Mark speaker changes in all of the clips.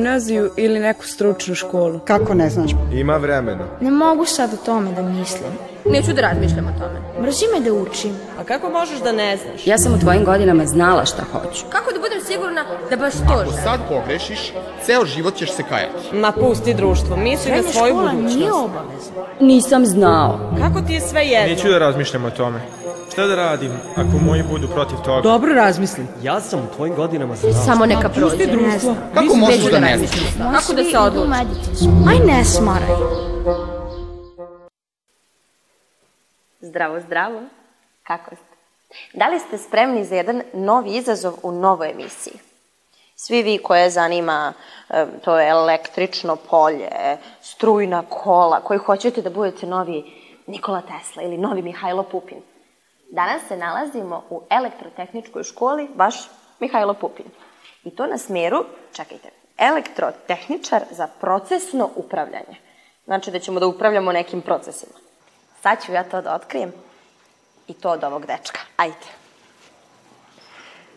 Speaker 1: gimnaziju ili neku stručnu školu.
Speaker 2: Kako ne znaš?
Speaker 3: Ima vremena.
Speaker 4: Ne mogu sad o tome da mislim.
Speaker 5: Neću da razmišljam o tome.
Speaker 4: Mrzi me da učim.
Speaker 6: A kako možeš da ne znaš?
Speaker 7: Ja sam u tvojim godinama znala šta hoću.
Speaker 5: Kako da budem sigurna da baš to
Speaker 8: Ako sad pogrešiš, ceo život ćeš se kajati.
Speaker 6: Ma pusti društvo, misli na svoju
Speaker 4: škola nije
Speaker 6: budućnost.
Speaker 4: obavezna.
Speaker 7: Nisam znao.
Speaker 6: Kako ti je sve jedno?
Speaker 9: Neću da razmišljam o tome. Šta da radim ako moji budu protiv toga?
Speaker 2: Dobro razmisli.
Speaker 10: Ja sam u tvojim godinama znao.
Speaker 5: Samo neka prođe.
Speaker 2: Pusti društvo.
Speaker 8: Kako možeš
Speaker 5: Neću
Speaker 8: da
Speaker 5: da
Speaker 8: ne znaš?
Speaker 5: Kako da se odlučim?
Speaker 4: Aj ne smaraj.
Speaker 11: Zdravo, zdravo. Kako ste? Da li ste spremni za jedan novi izazov u novoj emisiji? Svi vi koje zanima to je električno polje, strujna kola, koji hoćete da budete novi Nikola Tesla ili novi Mihajlo Pupin. Danas se nalazimo u elektrotehničkoj školi, baš Mihajlo Pupin. I to na smeru, čekajte, elektrotehničar za procesno upravljanje. Znači da ćemo da upravljamo nekim procesima. Sad ću ja to da otkrijem. I to od ovog dečka. Ajde.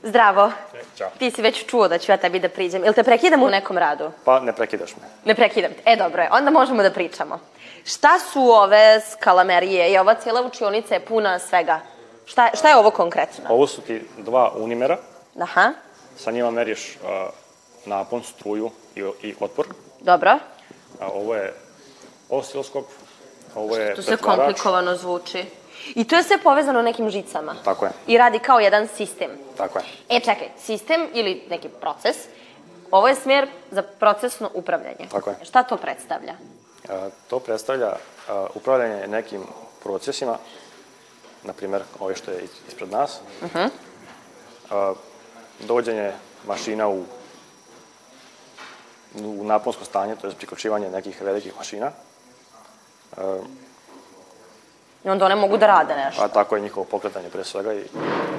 Speaker 11: Zdravo.
Speaker 12: Ćao.
Speaker 11: Ti si već čuo da ću ja tebi da priđem. Jel te prekidam u nekom radu?
Speaker 12: Pa ne prekidaš me.
Speaker 11: Ne prekidam te. E, dobro je. Onda možemo da pričamo. Šta su ove skalamerije i ova cijela učionica je puna svega? Šta, šta je ovo konkretno?
Speaker 12: Ovo su ti dva unimera,
Speaker 11: Aha,
Speaker 12: sa njima meriš a, napon, struju i, i otpor.
Speaker 11: dobro.
Speaker 12: A, ovo je osciloskop, ovo je
Speaker 11: To se
Speaker 12: pretvarač.
Speaker 11: komplikovano zvuči. I to je sve povezano nekim žicama.
Speaker 12: Tako je,
Speaker 11: I radi kao jedan sistem.
Speaker 12: tako je.
Speaker 11: E, čekaj, sistem ili neki proces, ovo je smjer za procesno upravljanje.
Speaker 12: Tako je.
Speaker 11: Šta to predstavlja?
Speaker 12: A, to predstavlja a, upravljanje nekim procesima, na primer, ove što je is- ispred nas.
Speaker 11: Uh -huh.
Speaker 12: A, dovođenje mašina u, u naponsko stanje, to je priključivanje nekih velikih mašina. A,
Speaker 11: I onda one mogu da rade nešto.
Speaker 12: a tako je njihovo pokretanje pre svega i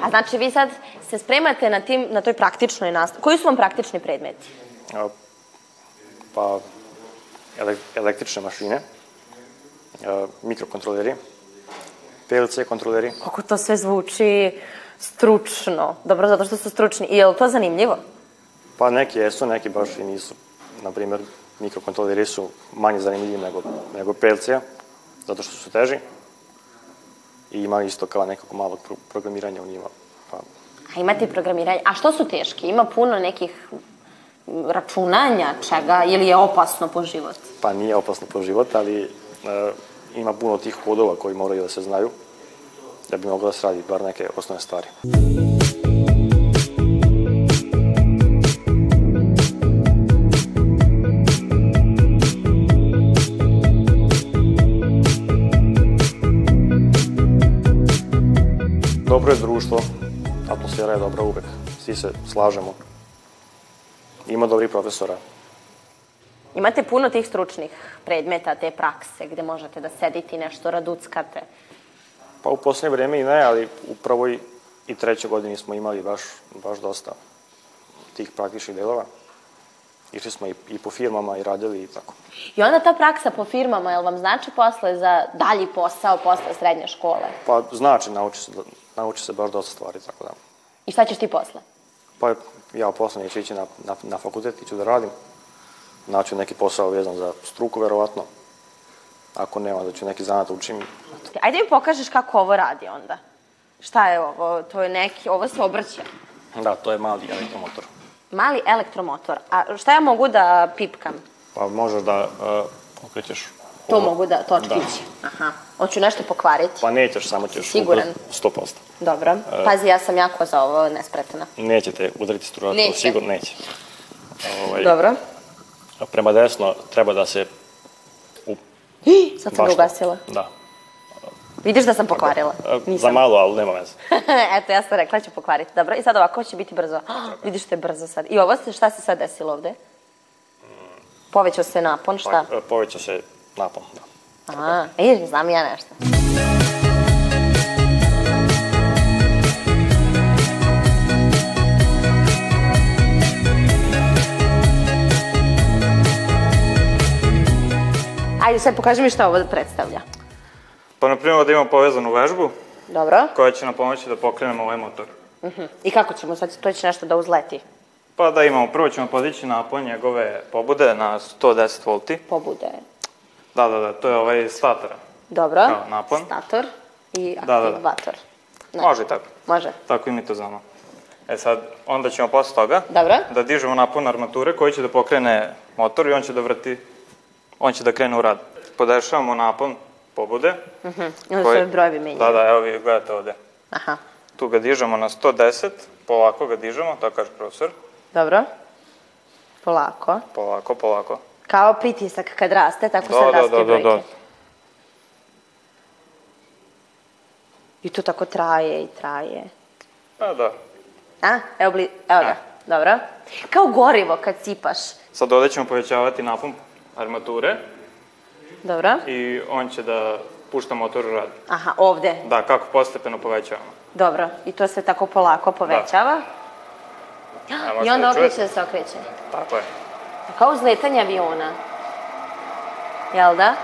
Speaker 11: A znači vi sad se spremate na, tim, na toj praktičnoj nastavi. Koji su vam praktični predmeti?
Speaker 12: a, pa ele, električne mašine, mikrokontroleri, PLC kontroleri,
Speaker 11: Kako to sve zvuči stručno. Dobro, zato što su stručni. I je li to zanimljivo?
Speaker 12: pa neki jesu, neki baš i nisu. Na primer, mikrokontroleri su manje zanimljivi nego, nego PLC, zato što su teži i ima isto kao nekako malog pro programiranja u njima. Pa,
Speaker 11: A imate i programiranje. A što su teški? Ima puno nekih računanja, čega, ili je opasno po život?
Speaker 12: pa nije opasno po život, ali e, ima puno tih kodova koji moraju da se znaju da bi moglo da se radi bar neke osnovne stvari. Dobro je društvo, atmosfera je dobra uvek, svi se slažemo. Ima dobrih profesora,
Speaker 11: Imate puno tih stručnih predmeta, te prakse, gde možete da sedite i nešto raduckate.
Speaker 12: Pa u poslednje vreme i ne, ali u prvoj i trećoj godini smo imali baš, baš dosta tih praktičnih delova. Išli smo i, i po firmama i radili i tako.
Speaker 11: I onda ta praksa po firmama, jel vam znači posle za dalji posao posle srednje škole?
Speaker 12: Pa znači, nauči se, nauči se baš dosta stvari, tako da.
Speaker 11: I šta ćeš ti posle?
Speaker 12: Pa ja posle neću ići na, na, na fakultet, iću da radim. Naću neki posao vezan za struku, verovatno. Ako nema, da ću neki zanat učim.
Speaker 11: Ajde mi pokažeš kako ovo radi onda. Šta je ovo? To je neki, ovo se obrća.
Speaker 12: Da, to je mali elektromotor.
Speaker 11: Mali elektromotor. A šta ja mogu da pipkam?
Speaker 12: Pa možeš da uh, pokrećeš
Speaker 11: To
Speaker 12: ovo.
Speaker 11: mogu da, točkići. Aha. Hoću nešto pokvariti.
Speaker 12: Pa nećeš, samo ćeš
Speaker 11: Siguran?
Speaker 12: udariti 100%.
Speaker 11: Dobro.
Speaker 12: E.
Speaker 11: Pazi, ja sam jako za ovo nespretna.
Speaker 12: Nećete udariti struja,
Speaker 11: Neće.
Speaker 12: to sigurno neće. Ovaj,
Speaker 11: Dobro.
Speaker 12: Prema desno treba da se... U,
Speaker 11: Sad sam ga ugasila.
Speaker 12: Da.
Speaker 11: Vidiš da sam pokvarila?
Speaker 12: E, Za malo, ali nema veze.
Speaker 11: Eto, ja sam rekla ću pokvariti. Dobro, i sad ovako će biti brzo. Vidiš što je brzo sad. I ovo se, šta se sad desilo ovde? Povećao se napon, šta?
Speaker 12: Pa, e, poveća se napon, da.
Speaker 11: A, vidiš, znam ja nešto. Ajde, sad pokaži mi šta ovo predstavlja.
Speaker 9: Pa, na primjer, da imamo povezanu vežbu
Speaker 11: Dobro.
Speaker 9: koja će nam pomoći da pokrenemo ovaj motor.
Speaker 11: Mhm. I kako ćemo sad, to će nešto da uzleti?
Speaker 9: Pa da imamo, prvo ćemo podići napon njegove pobude na 110 volti.
Speaker 11: Pobude.
Speaker 9: Da, da, da, to je ovaj stator.
Speaker 11: Dobro.
Speaker 9: Kao napon.
Speaker 11: Stator i
Speaker 9: Da, da, da.
Speaker 11: aktivator. Ne.
Speaker 9: Može i tako.
Speaker 11: Može.
Speaker 9: Tako i mi to znamo. E sad, onda ćemo posle toga
Speaker 11: Dobro.
Speaker 9: da dižemo napon armature koji će da pokrene motor i on će da vrti, on će da krene u rad. Podešavamo napon pobude.
Speaker 11: Mhm. I onda se ovi brojevi menjaju.
Speaker 9: Da, da, evo vi gledate ovde.
Speaker 11: Aha.
Speaker 9: Tu ga dižemo na 110, polako ga dižemo, tako kaže profesor.
Speaker 11: Dobro. Polako.
Speaker 9: Polako, polako.
Speaker 11: Kao pritisak kad raste, tako
Speaker 9: Da,
Speaker 11: sad
Speaker 9: da,
Speaker 11: raste
Speaker 9: da, da,
Speaker 11: brojke.
Speaker 9: da.
Speaker 11: I to tako traje i traje.
Speaker 9: Pa da.
Speaker 11: A? Evo, bli... Evo ga. Dobro. Kao gorivo kad sipaš.
Speaker 9: Sad ovde ćemo povećavati napon armature
Speaker 11: Dobro.
Speaker 9: i on će da pušta motor u rad.
Speaker 11: Aha, ovde.
Speaker 9: Da, kako postepeno povećavamo.
Speaker 11: Dobro. I to se tako polako povećava.
Speaker 9: Evo,
Speaker 11: I
Speaker 9: možete
Speaker 11: onda
Speaker 9: da
Speaker 11: okreće da se okreće.
Speaker 9: Tako je.
Speaker 11: Kao uzletanje aviona. Jel da?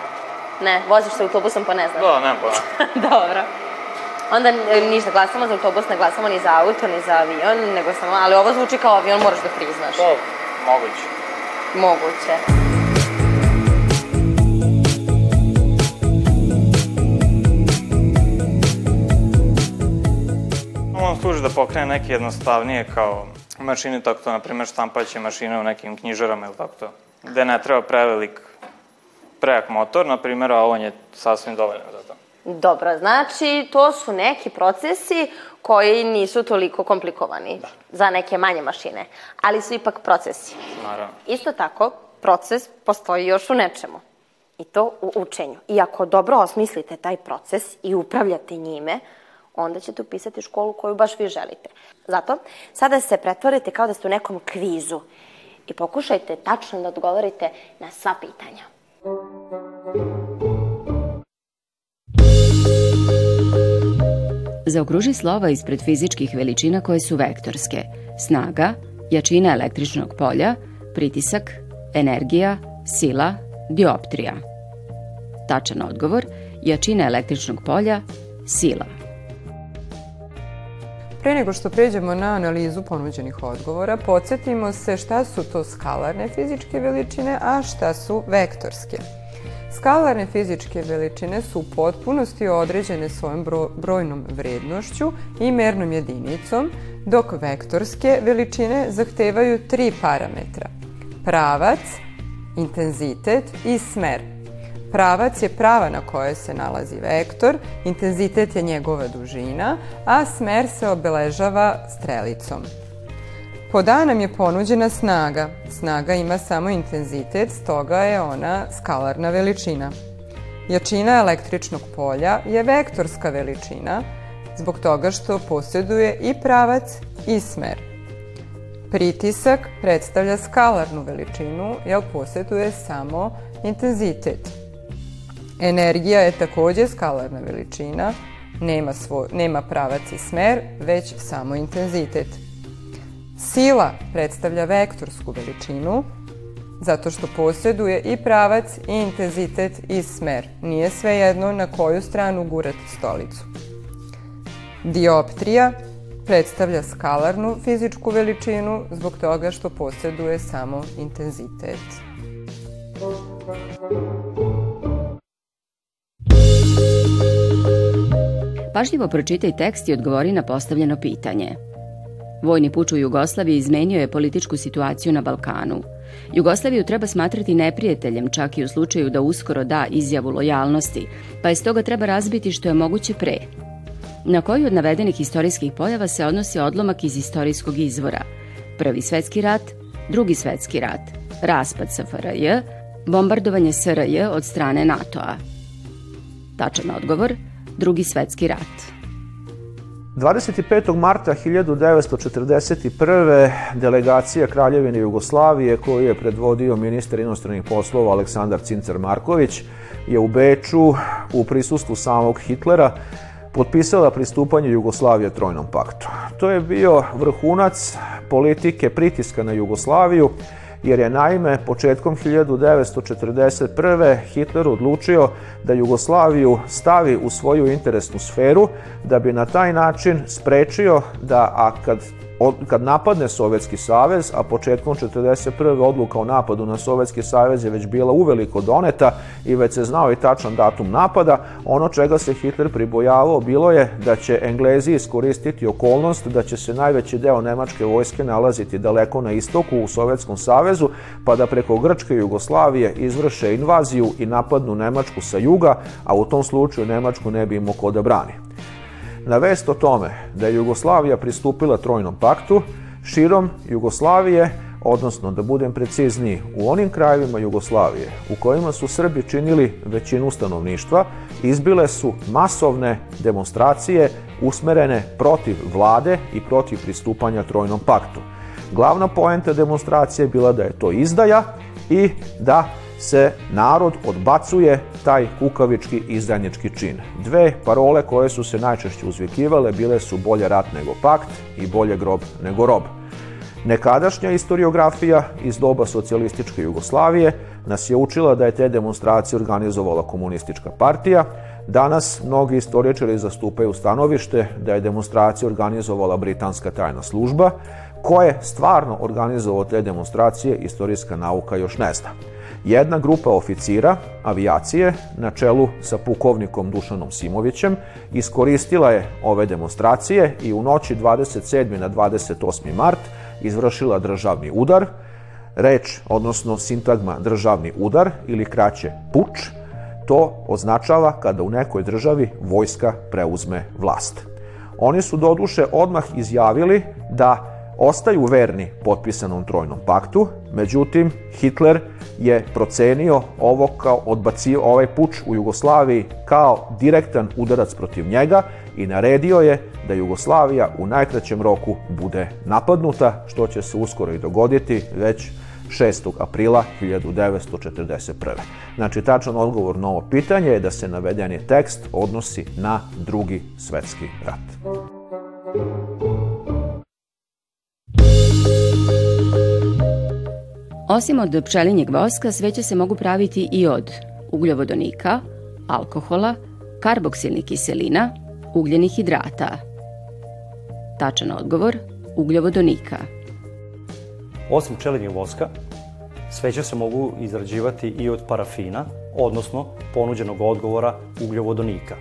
Speaker 11: Ne, voziš se autobusom pa ne znaš.
Speaker 9: Da, nemam pojma.
Speaker 11: Dobro. Onda e, ništa, glasamo za autobus, ne glasamo ni za auto, ni za avion, nego samo, ali ovo zvuči kao avion, moraš da priznaš.
Speaker 9: To, moguće.
Speaker 11: Moguće.
Speaker 9: Da pokrene neke jednostavnije kao mašine, tako to, na primjer, štampaće mašine u nekim knjižarama ili tako to. Gde ne treba prevelik, prejak motor, na primjer, a on je sasvim dovoljan za to.
Speaker 11: Dobro, znači to su neki procesi koji nisu toliko komplikovani za neke manje mašine, ali su ipak procesi.
Speaker 9: Naravno.
Speaker 11: Isto tako, proces postoji još u nečemu. I to u učenju. I ako dobro osmislite taj proces i upravljate njime, onda ćete upisati školu koju baš vi želite. Zato, sada se pretvorite kao da ste u nekom kvizu i pokušajte tačno da odgovorite na sva pitanja.
Speaker 7: Zaokruži slova ispred fizičkih veličina koje su vektorske. Snaga, jačina električnog polja, pritisak, energija, sila, dioptrija. Tačan odgovor, jačina električnog polja, sila.
Speaker 2: Pre nego što pređemo na analizu ponuđenih odgovora, podsjetimo se šta su to skalarne fizičke veličine, a šta su vektorske. Skalarne fizičke veličine su u potpunosti određene svojom bro brojnom vrednošću i mernom jedinicom, dok vektorske veličine zahtevaju tri parametra. Pravac, intenzitet i smer. Pravac je prava na kojoj se nalazi vektor, intenzitet je njegova dužina, a smer se obeležava strelicom. Pod A nam je ponuđena snaga. Snaga ima samo intenzitet, stoga je ona skalarna veličina. Jačina električnog polja je vektorska veličina, zbog toga što posjeduje i pravac i smer. Pritisak predstavlja skalarnu veličinu, jer posjeduje samo intenzitet. Energija je takođe skalarna veličina, nema, svoj, nema pravac i smer, već samo intenzitet. Sila predstavlja vektorsku veličinu, zato što posjeduje i pravac i intenzitet i smer. Nije sve jedno na koju stranu gurati stolicu. Dioptrija predstavlja skalarnu fizičku veličinu zbog toga što posjeduje samo intenzitet.
Speaker 7: Pažljivo pročitaj tekst i odgovori na postavljeno pitanje. Vojni puč u Jugoslaviji izmenio je političku situaciju na Balkanu. Jugoslaviju treba smatrati neprijateljem čak i u slučaju da uskoro da izjavu lojalnosti, pa je stoga treba razbiti što je moguće pre. Na koju od navedenih istorijskih pojava se odnosi odlomak iz istorijskog izvora? Prvi svetski rat, drugi svetski rat, raspad SFRJ, bombardovanje SRJ od strane NATO-a. Tačan odgovor, drugi svetski rat.
Speaker 3: 25. marta 1941. delegacija Kraljevine Jugoslavije koju je predvodio ministar inostranih poslova Aleksandar Cincar Marković je u Beču u prisustvu samog Hitlera potpisala pristupanje Jugoslavije Trojnom paktu. To je bio vrhunac politike pritiska na Jugoslaviju jer je naime početkom 1941. Hitler odlučio da Jugoslaviju stavi u svoju interesnu sferu da bi na taj način sprečio da, a kad od, kad napadne Sovjetski savez, a početkom 1941. odluka o napadu na Sovjetski savez je već bila uveliko doneta i već se znao i tačan datum napada, ono čega se Hitler pribojavao bilo je da će Englezi iskoristiti okolnost da će se najveći deo nemačke vojske nalaziti daleko na istoku u Sovjetskom savezu, pa da preko Grčke i Jugoslavije izvrše invaziju i napadnu Nemačku sa juga, a u tom slučaju Nemačku ne bi imao ko da brani. Na vest o tome da je Jugoslavija pristupila Trojnom paktu, širom Jugoslavije, odnosno da budem precizniji, u onim krajevima Jugoslavije u kojima su Srbi činili većinu stanovništva, izbile su masovne demonstracije usmerene protiv vlade i protiv pristupanja Trojnom paktu. Glavna poenta demonstracije je bila da je to izdaja i da se narod odbacuje taj kukavički izdajnički čin. Dve parole koje su se najčešće uzvikivale bile su bolje rat nego pakt i bolje grob nego rob. Nekadašnja historiografija iz doba socijalističke Jugoslavije nas je učila da je te demonstracije organizovala komunistička partija. Danas mnogi istoričari zastupaju stanovište da je demonstracije organizovala britanska tajna služba, koje stvarno organizovao te demonstracije, istorijska nauka još ne zna. Jedna grupa oficira avijacije na čelu sa pukovnikom Dušanom Simovićem iskoristila je ove demonstracije i u noći 27. na 28. mart izvršila državni udar. Reč, odnosno sintagma državni udar ili kraće puč, to označava kada u nekoj državi vojska preuzme vlast. Oni su doduše odmah izjavili da ostaju verni potpisanom trojnom paktu, međutim Hitler je procenio ovo kao odbacio ovaj puč u Jugoslaviji kao direktan udarac protiv njega i naredio je da Jugoslavija u najkraćem roku bude napadnuta, što će se uskoro i dogoditi već 6. aprila 1941. Znači, tačan odgovor na ovo pitanje je da se navedeni tekst odnosi na drugi svetski rat.
Speaker 7: Osim od pčelinjeg voska, sveće se mogu praviti i od ugljovodonika, alkohola, karboksilnih kiselina, ugljenih hidrata. Tačan odgovor, ugljovodonika.
Speaker 10: Osim pčelinjeg voska, sveće se mogu izrađivati i od parafina, odnosno ponuđenog odgovora ugljovodonika.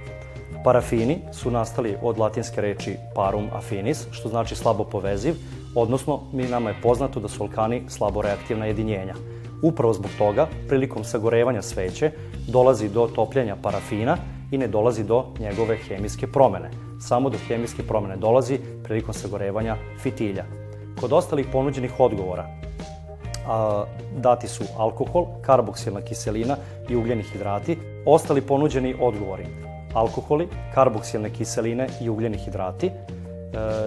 Speaker 10: Parafini su nastali od latinske reči parum affinis, što znači slabo poveziv, odnosno mi nama je poznato da su alkani slabo reaktivna jedinjenja. Upravo zbog toga, prilikom sagorevanja sveće, dolazi do topljenja parafina i ne dolazi do njegove hemijske promene. Samo do hemijske promene dolazi prilikom sagorevanja fitilja. Kod ostalih ponuđenih odgovora a, dati su alkohol, karboksilna kiselina i ugljeni hidrati. Ostali ponuđeni odgovori alkoholi, karboksilne kiseline i ugljeni hidrati,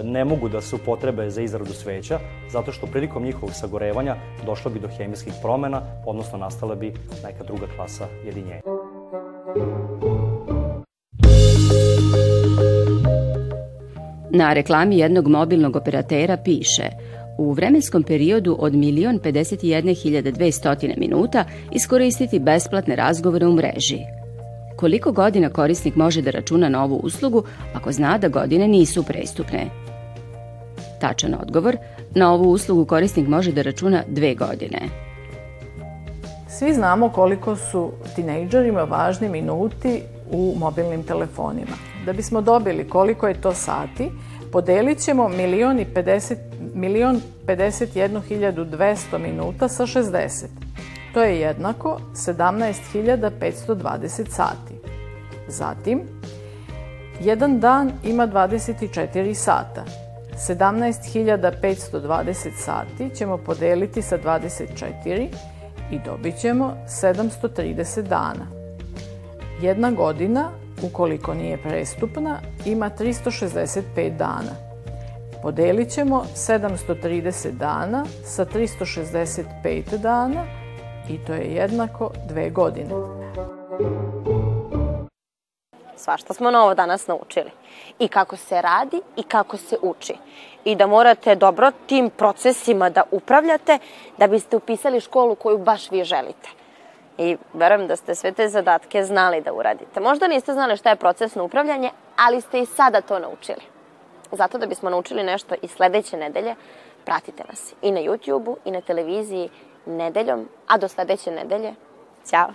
Speaker 10: ne mogu da se upotrebe za izradu sveća, zato što prilikom njihovog sagorevanja došlo bi do hemijskih promena, odnosno nastala bi neka druga klasa jedinjenja.
Speaker 7: Na reklami jednog mobilnog operatera piše u vremenskom periodu od 1.051.200 minuta iskoristiti besplatne razgovore u mreži – koliko godina korisnik može da računa na ovu uslugu ako zna da godine nisu prestupne? Tačan odgovor, na ovu uslugu korisnik može da računa dve godine.
Speaker 13: Svi znamo koliko su tinejdžerima važni minuti u mobilnim telefonima. Da bismo dobili koliko je to sati, podelit ćemo milion i 50, milion 51.200 minuta sa 60. To je jednako 17.520 sati. Zatim, jedan dan ima 24 sata. 17.520 sati ćemo podeliti sa 24 i dobit ćemo 730 dana. Jedna godina, ukoliko nije prestupna, ima 365 dana. Podelit ćemo 730 dana sa 365 dana i to je jednako dve godine.
Speaker 11: Svašta smo novo danas naučili. I kako se radi i kako se uči. I da morate dobro tim procesima da upravljate da biste upisali školu koju baš vi želite. I verujem da ste sve te zadatke znali da uradite. Možda niste znali šta je procesno upravljanje, ali ste i sada to naučili. zato da bismo naučili nešto i sledeće nedelje, pratite nas i na YouTube-u i na televiziji nedeljom, a do sledeće nedelje, ćao!